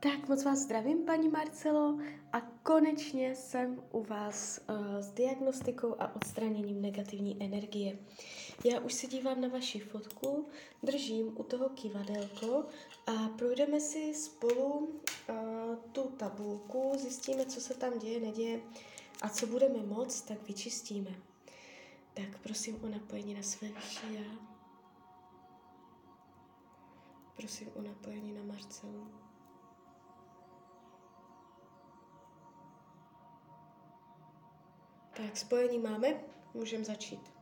Tak moc vás zdravím, paní Marcelo, a konečně jsem u vás uh, s diagnostikou a odstraněním negativní energie. Já už se dívám na vaši fotku, držím u toho kivadelko a projdeme si spolu uh, tu tabulku, zjistíme, co se tam děje, neděje a co budeme moc, tak vyčistíme. Tak prosím o napojení na své vyšší já. Prosím o napojení na Marcelu. Tak, spojení máme, můžeme začít.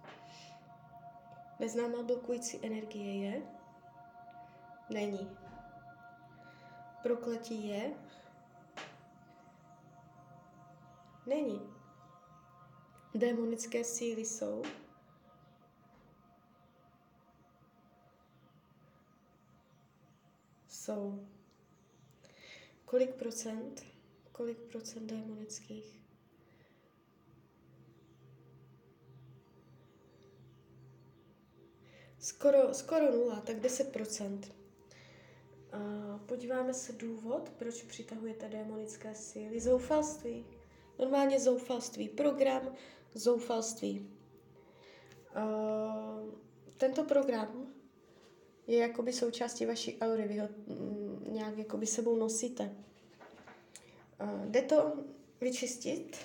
Neznámá blokující energie je? Není. Prokletí je? Není. Démonické síly jsou? Jsou. Kolik procent? Kolik procent démonických? Skoro, skoro nula, tak 10%. A podíváme se důvod, proč přitahujete démonické síly. Zoufalství. Normálně zoufalství. Program zoufalství. A tento program je jakoby součástí vaší aury. Vy ho mm, nějak jakoby sebou nosíte. A jde to vyčistit.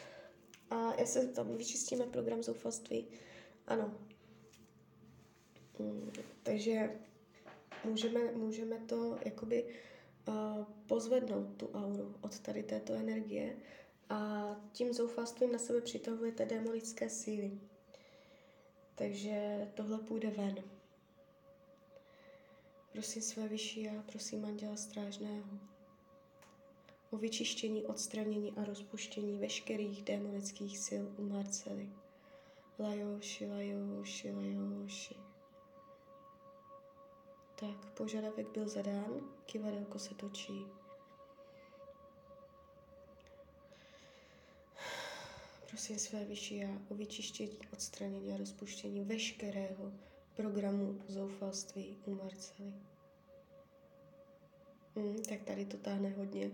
A já se tam vyčistíme program zoufalství. Ano, takže můžeme, můžeme to jakoby uh, pozvednout tu auru od tady této energie a tím zoufalstvím na sebe přitahujete démonické síly. Takže tohle půjde ven. Prosím své vyšší a prosím Anděla Strážného o vyčištění, odstranění a rozpuštění veškerých démonických sil u Marcely. Lajoši, lajoši, lajoši. Tak, požadavek byl zadán, kivadelko se točí. Prosím své vyšší já o vyčištění, odstranění a rozpuštění veškerého programu zoufalství u Marcely. Hmm, tak tady to táhne hodně.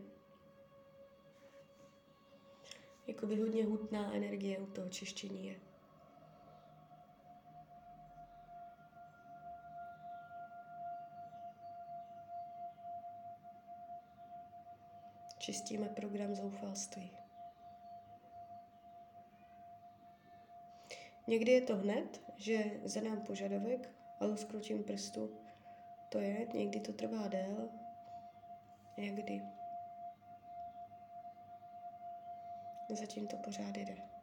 Jakoby hodně hutná energie u toho čištění je. Čistíme program zoufalství. Někdy je to hned, že zadám požadavek a lusknutím prstu to je, někdy to trvá dél, někdy. Zatím to pořád jde.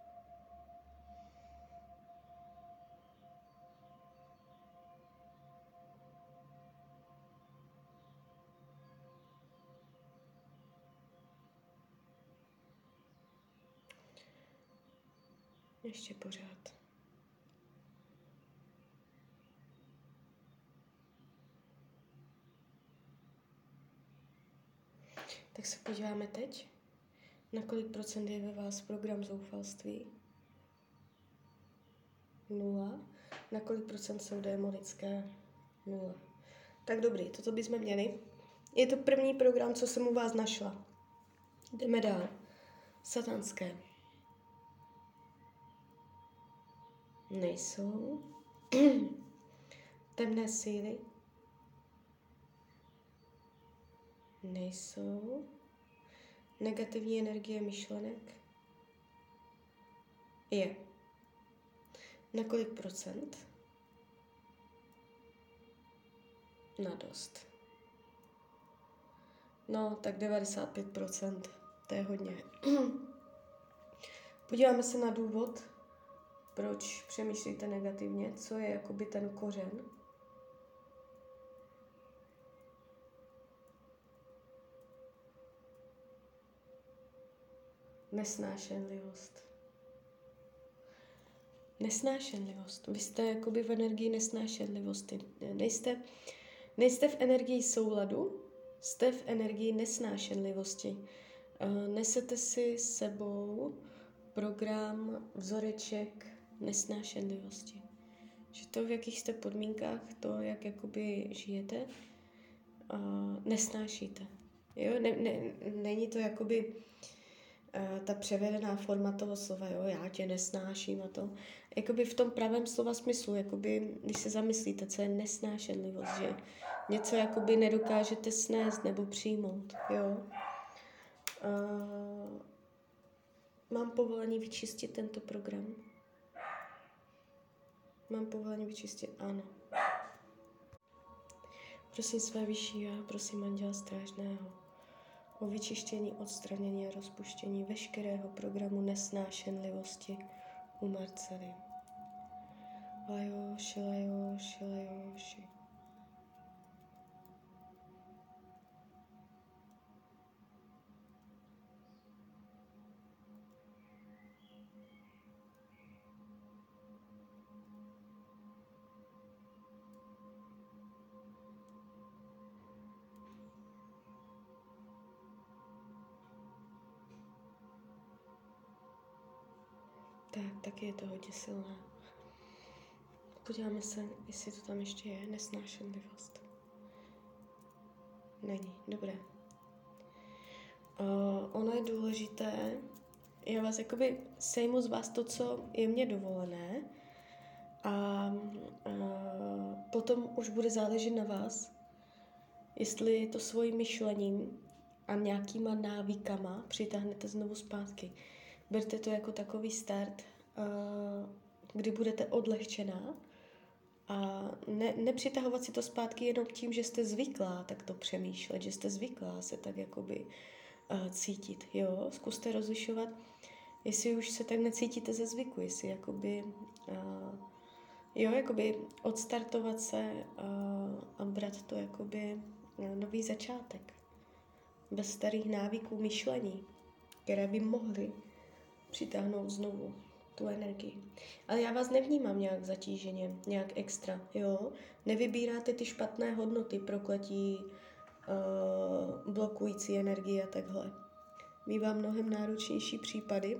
Ještě pořád. Tak se podíváme teď, na kolik procent je ve vás program zoufalství. Nula. Na kolik procent jsou démonické? Nula. Tak dobrý, toto bychom měli. Je to první program, co jsem u vás našla. Jdeme dál. Satanské. Nejsou. Temné síly nejsou. Negativní energie myšlenek je. Na kolik procent? Na dost. No, tak 95%. To je hodně. Podíváme se na důvod, proč přemýšlíte negativně, co je jakoby ten kořen. Nesnášenlivost. Nesnášenlivost. Vy jste jakoby v energii nesnášenlivosti. Nejste, nejste v energii souladu, jste v energii nesnášenlivosti. Nesete si sebou program, vzoreček, nesnášenlivosti. Že to, v jakých jste podmínkách, to, jak jakoby žijete, uh, nesnášíte. Jo, ne, ne, není to jakoby uh, ta převedená forma toho slova, jo, já tě nesnáším a to. Jakoby v tom pravém slova smyslu, jakoby, když se zamyslíte, co je nesnášenlivost, že něco jakoby nedokážete snést nebo přijmout, jo. Uh, mám povolení vyčistit tento program? Mám povolení vyčistit? Ano. Prosím své vyšší já, prosím Anděla Strážného o vyčištění, odstranění a rozpuštění veškerého programu nesnášenlivosti u Marcely. Lajoši, lajoši, lajoši. Taky je to hodně silné. Podíváme se, jestli to tam ještě je, nesnášenlivost. Není, dobré. Uh, ono je důležité, já vás jakoby sejmu z vás to, co je mně dovolené a uh, potom už bude záležet na vás, jestli to svým myšlením a nějakýma návykama přitáhnete znovu zpátky. Berte to jako takový start, kdy budete odlehčená a ne, nepřitahovat si to zpátky jenom tím, že jste zvyklá tak to přemýšlet, že jste zvyklá se tak jakoby cítit, jo. Zkuste rozlišovat, jestli už se tak necítíte ze zvyku, jestli jakoby, uh, jo, jakoby odstartovat se uh, a brát to jakoby uh, nový začátek. Bez starých návyků myšlení, které by mohly přitáhnout znovu tu energii. Ale já vás nevnímám nějak zatíženě, nějak extra, jo? Nevybíráte ty špatné hodnoty, prokletí, uh, blokující energii a takhle. Mývám mnohem náročnější případy.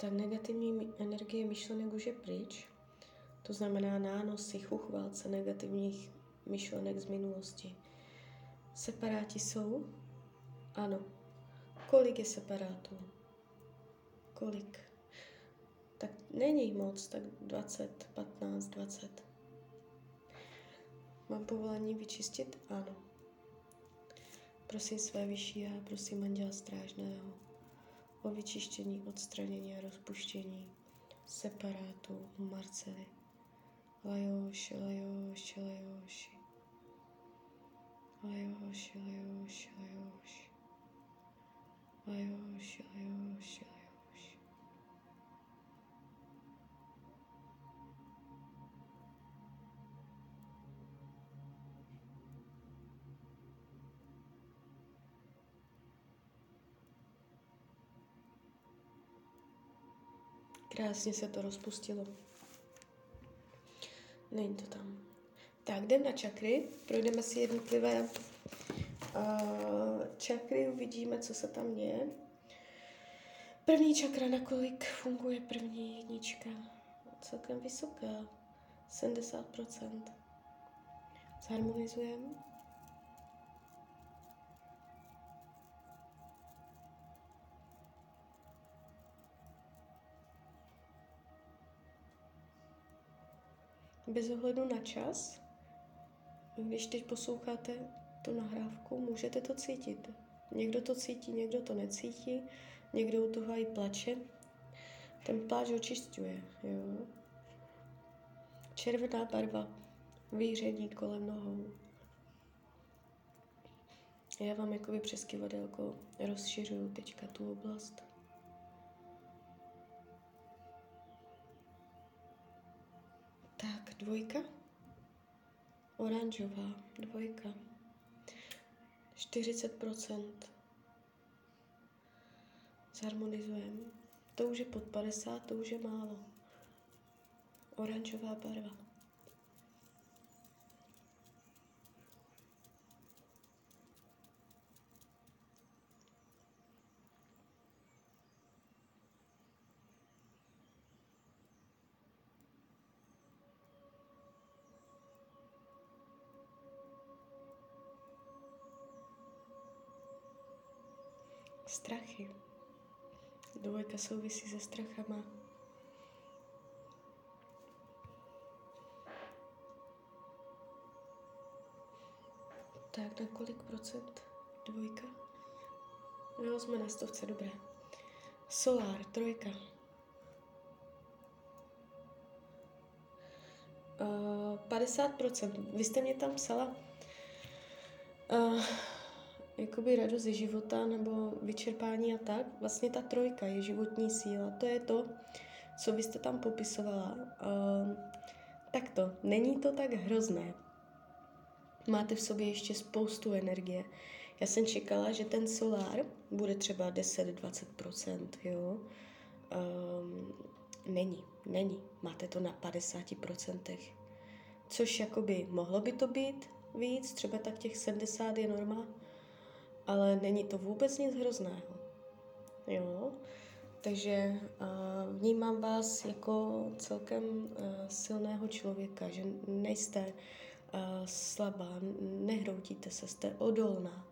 Ta negativní energie myšlenek už je pryč. To znamená nánosy, chuchvalce negativních myšlenek z minulosti. Separáti jsou? Ano, Kolik je separátů? Kolik? Tak není moc, tak 20, 15, 20. Mám povolení vyčistit? Ano. Prosím své vyšší a prosím Anděla Strážného o vyčištění, odstranění a rozpuštění separátu u Marcely. Lajoši, lajoši, lajoši. Lajoši, lajoši, lajoši. Lajoši, lajoši, lajoši. Krásně se to rozpustilo. Není to tam. Tak, jdem na čakry, projdeme si jednotlivé čakry, uvidíme, co se tam děje. První čakra, nakolik funguje první jednička? Celkem vysoká, 70%. Zharmonizujeme. Bez ohledu na čas, když teď posloucháte tu nahrávku, můžete to cítit. Někdo to cítí, někdo to necítí, někdo u toho i plače. Ten pláč očišťuje, jo. Červená barva, výření kolem nohou. Já vám jakoby přes kivadelko rozšiřuju teďka tu oblast. Tak, dvojka. Oranžová, dvojka. 40%. Zharmonizujeme. To už je pod 50, to už je málo. Oranžová barva. Strachy. Dvojka souvisí se strachama. Tak na kolik procent? Dvojka? Jo, jsme na stovce, dobré. Solár, trojka. Uh, 50%. Vy jste mě tam psala uh, jakoby radost ze života nebo vyčerpání a tak. Vlastně ta trojka je životní síla. To je to, co vy jste tam popisovala. Uh, tak to, není to tak hrozné. Máte v sobě ještě spoustu energie. Já jsem čekala, že ten solár bude třeba 10-20%, jo. Um, není, není. Máte to na 50%. Což jakoby mohlo by to být víc, třeba tak těch 70 je norma, ale není to vůbec nic hrozného. Jo. Takže uh, vnímám vás jako celkem uh, silného člověka, že nejste uh, slabá, nehroutíte se, jste odolná.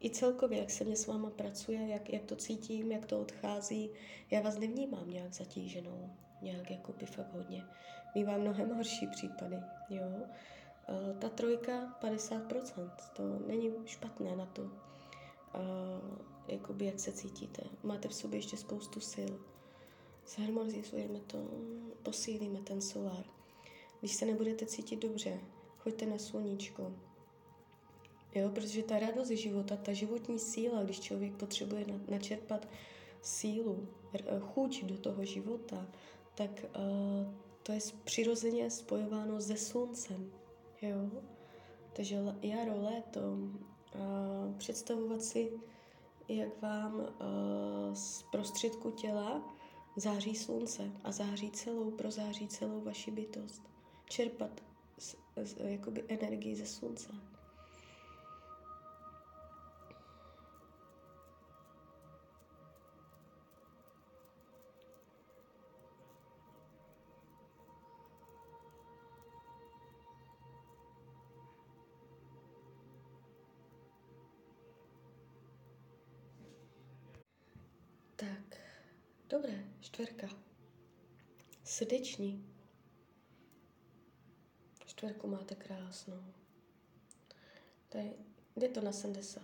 I celkově, jak se mě s váma pracuje, jak, jak to cítím, jak to odchází, já vás nevnímám nějak zatíženou, nějak jako by fakt hodně. Mývám mnohem horší případy, jo. Uh, ta trojka 50%, to není špatné na to, uh, jakoby jak se cítíte. Máte v sobě ještě spoustu sil. Zharmonizujeme to, posílíme ten solár. Když se nebudete cítit dobře, choďte na sluníčko, Jo, protože ta radost života, ta životní síla, když člověk potřebuje načerpat sílu, chuť do toho života, tak uh, to je přirozeně spojováno se sluncem. Jo? Takže jaro, léto, představovat si, jak vám z prostředku těla září slunce a září celou, prozáří celou vaši bytost. Čerpat z, z, jakoby energii ze slunce. Dobré, čtverka. Srdeční. Čtverku máte krásnou. Tady, jde to na 70.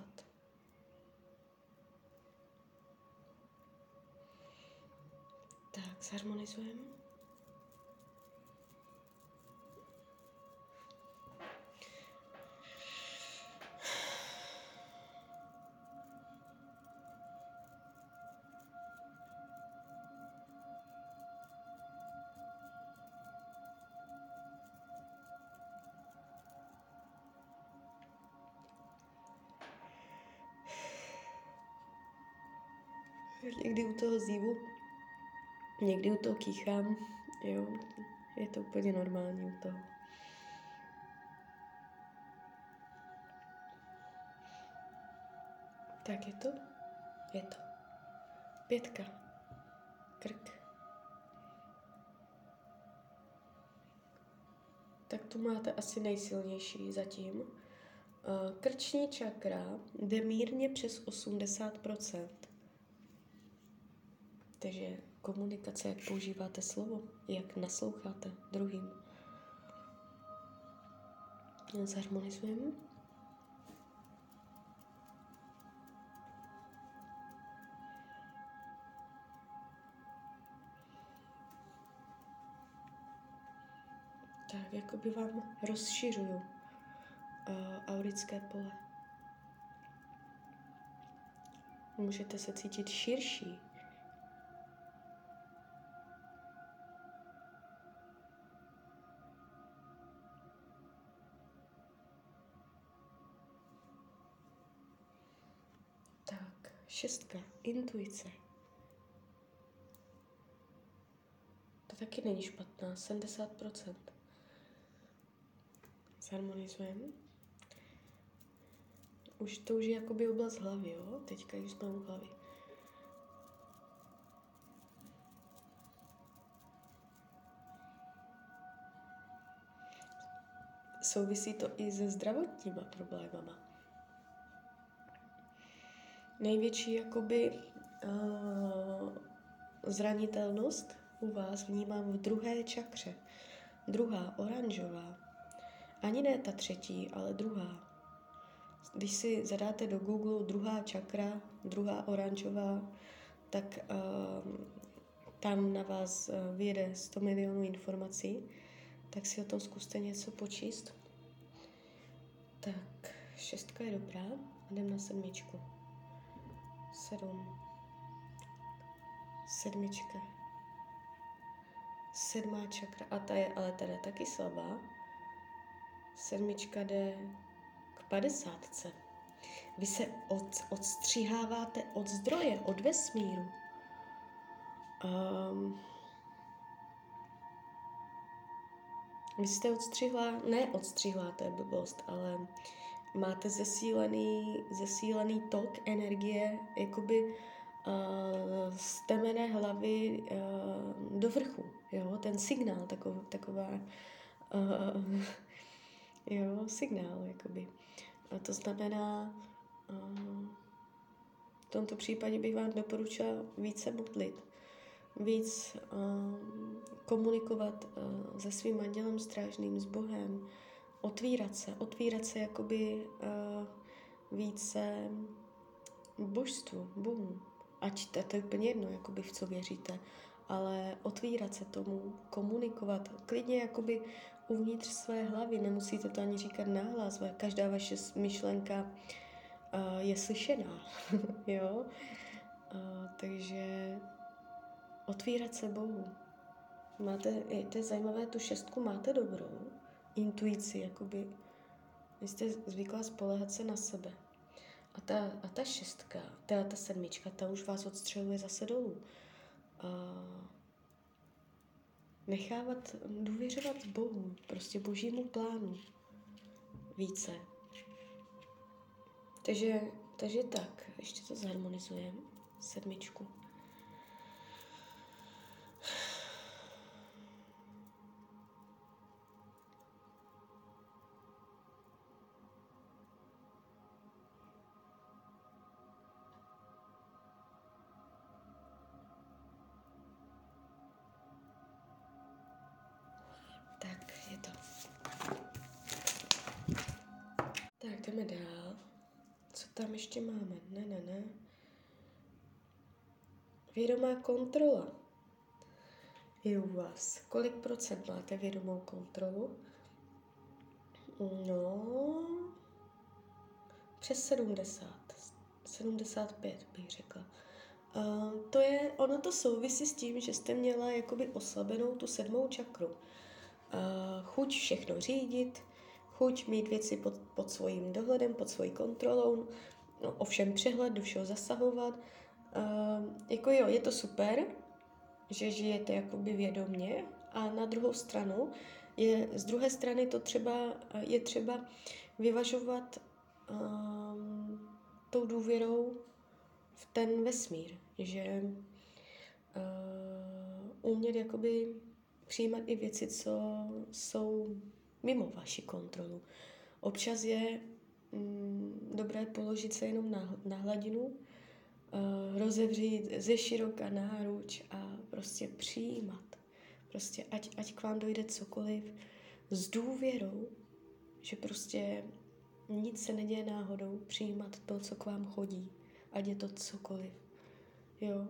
Tak, zharmonizujeme. Toho zívu, někdy u toho kýchám, jo, je to úplně normální u toho. Tak je to? Je to. Pětka. Krk. Tak to máte asi nejsilnější zatím. Krční čakra jde mírně přes 80%. Takže komunikace, jak používáte slovo, jak nasloucháte druhým. Zharmonizujeme. Tak, jako by vám rozšiřuju uh, aurické pole. Můžete se cítit širší, Šestka, intuice. To taky není špatná, 70%. Zharmonizujeme. Už to už je jakoby oblast hlavy, jo? Teďka už jsme u hlavy. Souvisí to i se zdravotníma problémama. Největší jakoby uh, zranitelnost u vás vnímám v druhé čakře. Druhá, oranžová. Ani ne ta třetí, ale druhá. Když si zadáte do Google druhá čakra, druhá oranžová, tak uh, tam na vás uh, vyjede 100 milionů informací, tak si o tom zkuste něco počíst. Tak, šestka je dobrá jdem na sedmičku. Sedm. Sedmička. Sedmá čakra, a ta je ale teda taky slabá. Sedmička jde k padesátce. Vy se od, odstřiháváte od zdroje, od vesmíru. Um, vy jste odstřihla, ne odstřihla, to je blbost, ale máte zesílený, zesílený tok energie, jakoby uh, z temené hlavy uh, do vrchu, jo, ten signál, takov, taková, uh, jo, signál, jakoby. A to znamená, uh, v tomto případě bych vám doporučila více modlit, víc uh, komunikovat uh, se svým andělem strážným, s Bohem, otvírat se, otvírat se jakoby uh, více božstvu, Bohu. Ať to, to je úplně jedno, jakoby v co věříte, ale otvírat se tomu, komunikovat, klidně jakoby uvnitř své hlavy, nemusíte to ani říkat nahlas, každá vaše myšlenka uh, je slyšená, jo? Uh, takže otvírat se Bohu. Máte, to je zajímavé, tu šestku máte dobrou, intuici, jakoby, vy jste zvyklá spolehat se na sebe. A ta, a ta šestka, ta, ta sedmička, ta už vás odstřeluje zase dolů. A nechávat, důvěřovat Bohu, prostě božímu plánu více. Takže, takže tak, ještě to zharmonizujeme, sedmičku. Vědomá kontrola je u vás. Kolik procent máte vědomou kontrolu? No, přes 70. 75 bych řekla. Uh, to je, ono to souvisí s tím, že jste měla jakoby oslabenou tu sedmou čakru. Uh, chuť všechno řídit, chuť mít věci pod, pod svým dohledem, pod svojí kontrolou, no, ovšem přehled, do všeho zasahovat. Uh, jako jo, je to super, že žijete jakoby vědomně a na druhou stranu je, z druhé strany to třeba, je třeba vyvažovat um, tou důvěrou v ten vesmír, že uh, umět jakoby přijímat i věci, co jsou mimo vaši kontrolu. Občas je mm, dobré položit se jenom na, na hladinu, uh, rozevřít ze široka náruč a prostě přijímat. Prostě ať, ať k vám dojde cokoliv, s důvěrou, že prostě nic se neděje náhodou, přijímat to, co k vám chodí, ať je to cokoliv. Jo?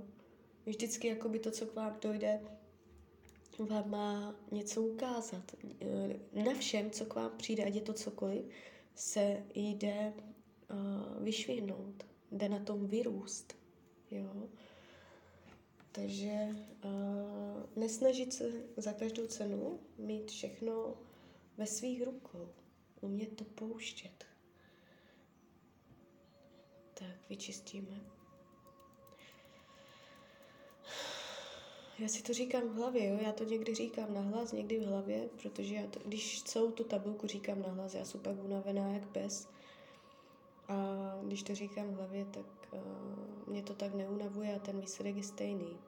Vždycky jakoby to, co k vám dojde, vám má něco ukázat. Na všem, co k vám přijde, ať je to cokoliv, se jde uh, vyšvihnout, jde na tom vyrůst. Jo? Takže uh, nesnažit se za každou cenu mít všechno ve svých rukou, umět to pouštět. Tak vyčistíme. Já si to říkám v hlavě, jo? já to někdy říkám nahlas, někdy v hlavě, protože já to, když celou tu tabulku říkám nahlas, já jsem pak unavená jak pes. A když to říkám v hlavě, tak uh, mě to tak neunavuje a ten výsledek je stejný.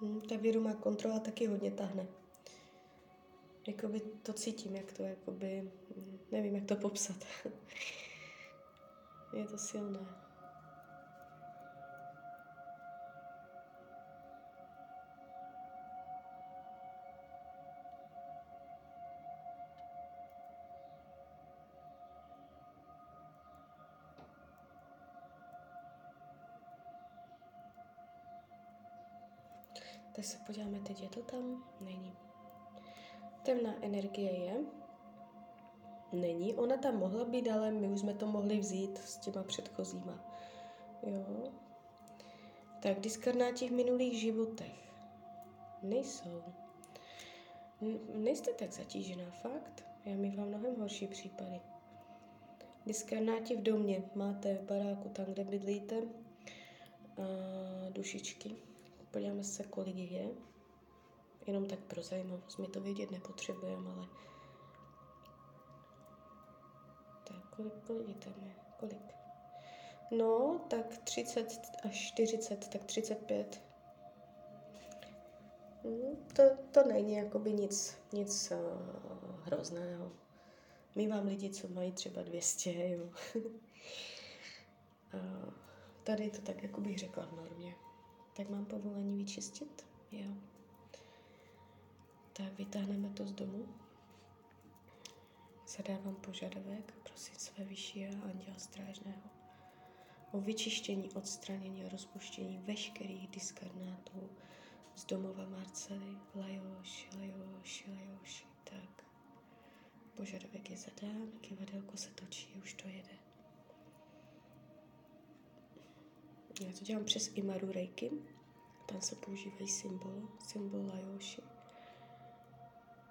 Hm, ta vědomá kontrola taky hodně tahne. Jakoby to cítím, jak to jakoby, nevím, jak to popsat. Je to silné. Se podíváme teď, je to tam? Není. Temná energie je. Není. Ona tam mohla být, ale my už jsme to mohli vzít s těma předchozíma. Jo. Tak diskarnáti v minulých životech. Nejsou. Nejste tak zatížená, fakt. Já mi vám mnohem horší případy. Diskarnáti v domě. Máte baráku tam, kde bydlíte. A dušičky. Podíváme se, kolik je. Jenom tak pro zajímavost. My to vědět nepotřebujeme, ale... Tak, kolik, kolik tam je? Kolik? No, tak 30 až 40, tak 35. Hmm, to, to není jakoby nic, nic uh, hrozného. My vám lidi, co mají třeba 200, jo. uh, tady to tak, jako bych řekla v normě. Tak mám povolení vyčistit? Jo. Tak vytáhneme to z domu. Zadávám požadavek, prosím své vyšší a anděla strážného o vyčištění, odstranění a rozpuštění veškerých diskarnátů z domova Marcely, Lajoš, Lajoš, Lajoš. Tak, požadavek je zadán, kivadelko se točí, už to jede. Já to dělám přes Imaru Reiki. Tam se používají symbol, symbol Lajoši.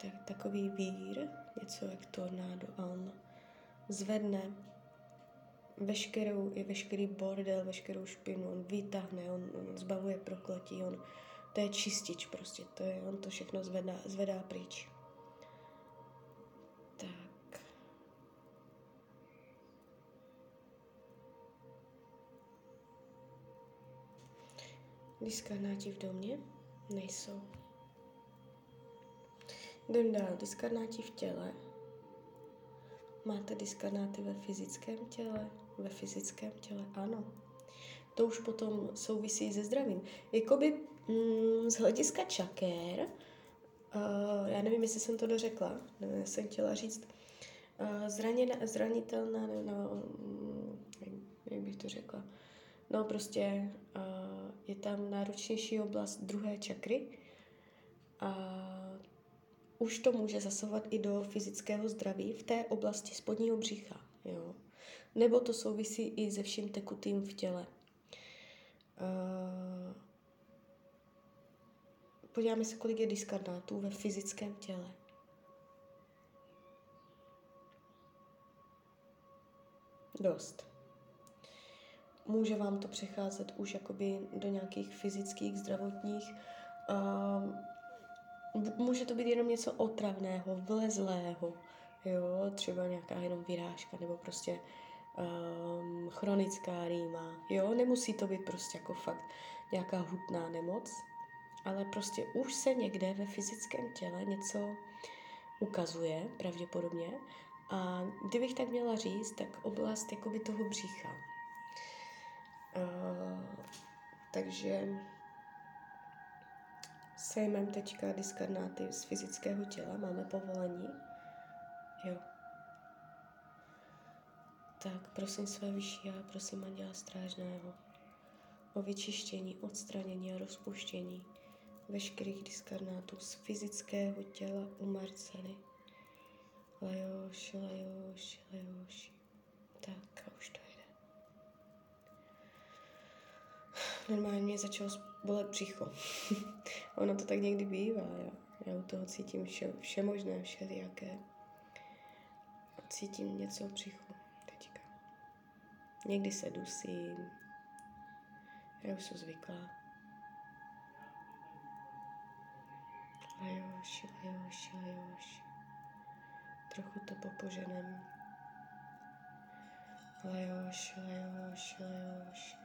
Tak, takový vír, něco jak tornádo, a on zvedne veškerou, je veškerý bordel, veškerou špinu, on vytáhne, on, on zbavuje prokletí, on, to je čistič prostě, to je, on to všechno zvedá, zvedá pryč. Diskarnáti v domě nejsou. Jdem dál, diskarnáti v těle. Máte diskarnáty ve fyzickém těle? Ve fyzickém těle, ano. To už potom souvisí se zdravím. Jakoby mm, z hlediska čakér, uh, já nevím, jestli jsem to dořekla, nevím, já jsem chtěla říct, uh, zraněna, zranitelná, ne, no, mm, jak bych to řekla, no prostě uh, je tam náročnější oblast druhé čakry a už to může zasahovat i do fyzického zdraví v té oblasti spodního břicha. Jo. Nebo to souvisí i se vším tekutým v těle. Uh, podíváme se, kolik je diskarnátů ve fyzickém těle. Dost. Může vám to přecházet už jakoby do nějakých fyzických, zdravotních může to být jenom něco otravného, vlezlého, jo, třeba nějaká jenom vyrážka nebo prostě um, chronická rýma, jo, nemusí to být prostě jako fakt nějaká hutná nemoc, ale prostě už se někde ve fyzickém těle něco ukazuje, pravděpodobně, a kdybych tak měla říct, tak oblast jakoby toho břicha. Takže sejmem teďka diskarnáty z fyzického těla, máme povolení. Jo. Tak prosím své vyšší a prosím Anděla Strážného o vyčištění, odstranění a rozpuštění veškerých diskarnátů z fyzického těla u Marcely. Lajoš, lajoš, lajoš. Normálně mě začalo bolet břicho. ono to tak někdy bývá, jo. Já u toho cítím vše, vše možné, všelijaké. A cítím něco v břichu teďka. Někdy se dusím. Já už jsem zvyklá. Lajoš, lajoš, lajoš. Trochu to popoženem. Lajoš, lajoš, lajoš.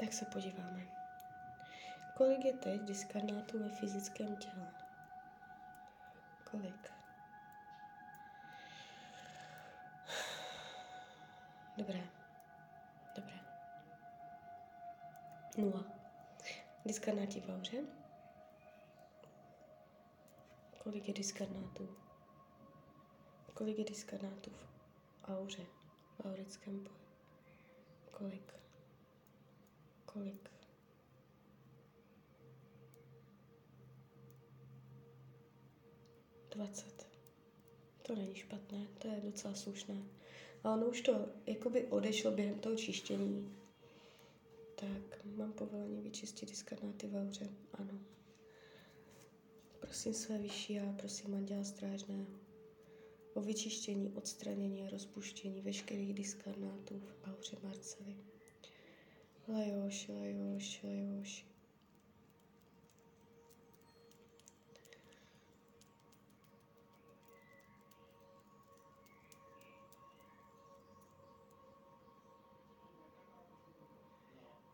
Tak se podíváme. Kolik je teď diskarnátů ve fyzickém těle? Kolik? Dobré. Dobré. Nula. Diskarnáti v auře? Kolik je diskarnátů? Kolik je diskarnátů v auře? V aurickém poli? Kolik? Kolik? Dvacet. To není špatné, to je docela slušné. A ono už to jakoby odešlo během toho čištění. Tak, mám povolení vyčistit diskarnáty v auře, ano. Prosím své vyšší a prosím Anděla Strážného o vyčištění, odstranění a rozpuštění veškerých diskarnátů v auře Marcely. Lajoši, lajoši, lajoši.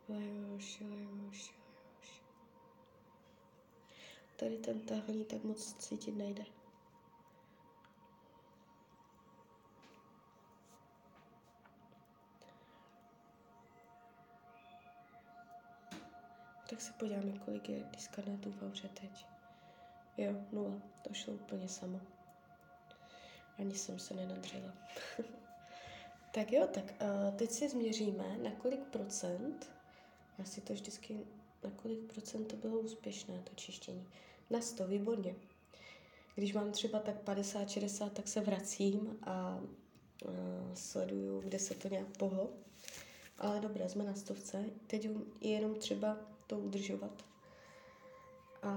Lajoši, lajoši, lajoši. Tady ten tahní tak moc cítit nejde. Tak se podíváme, kolik je diskarnátů v auře teď. Jo, nula. To šlo úplně samo. Ani jsem se nenadřela. tak jo, tak uh, teď si změříme, na kolik procent, já si to vždycky, na kolik procent to bylo úspěšné, to čištění. Na 100, výborně. Když mám třeba tak 50-60, tak se vracím a uh, sleduju, kde se to nějak pohlo. Ale dobré, jsme na stovce. Teď je jenom třeba to udržovat. A,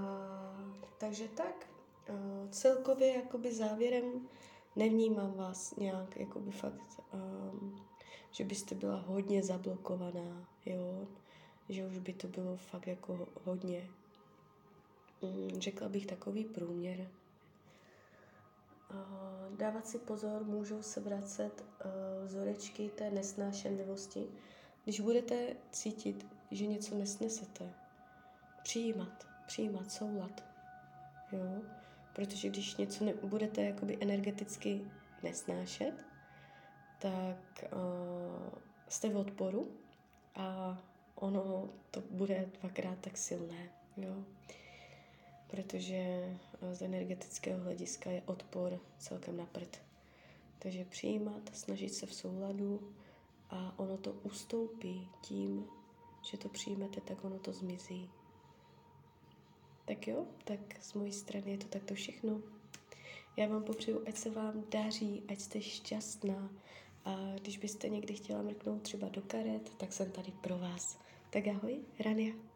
takže tak, a, celkově jakoby závěrem nevnímám vás nějak jakoby fakt, um, že byste byla hodně zablokovaná, jo, že už by to bylo fakt jako hodně, um, řekla bych takový průměr. Uh, dávat si pozor, můžou se vracet uh, vzorečky té nesnášenlivosti. Když budete cítit, že něco nesnesete. Přijímat, přijímat soulad. Jo? Protože když něco ne, budete jakoby energeticky nesnášet, tak uh, jste v odporu a ono to bude dvakrát tak silné. Jo? Protože z energetického hlediska je odpor celkem na prd. Takže přijímat, snažit se v souladu a ono to ustoupí tím, že to přijmete, tak ono to zmizí. Tak jo, tak z mojí strany je to takto všechno. Já vám popřeju, ať se vám daří, ať jste šťastná a když byste někdy chtěla mrknout třeba do karet, tak jsem tady pro vás. Tak ahoj, Rania.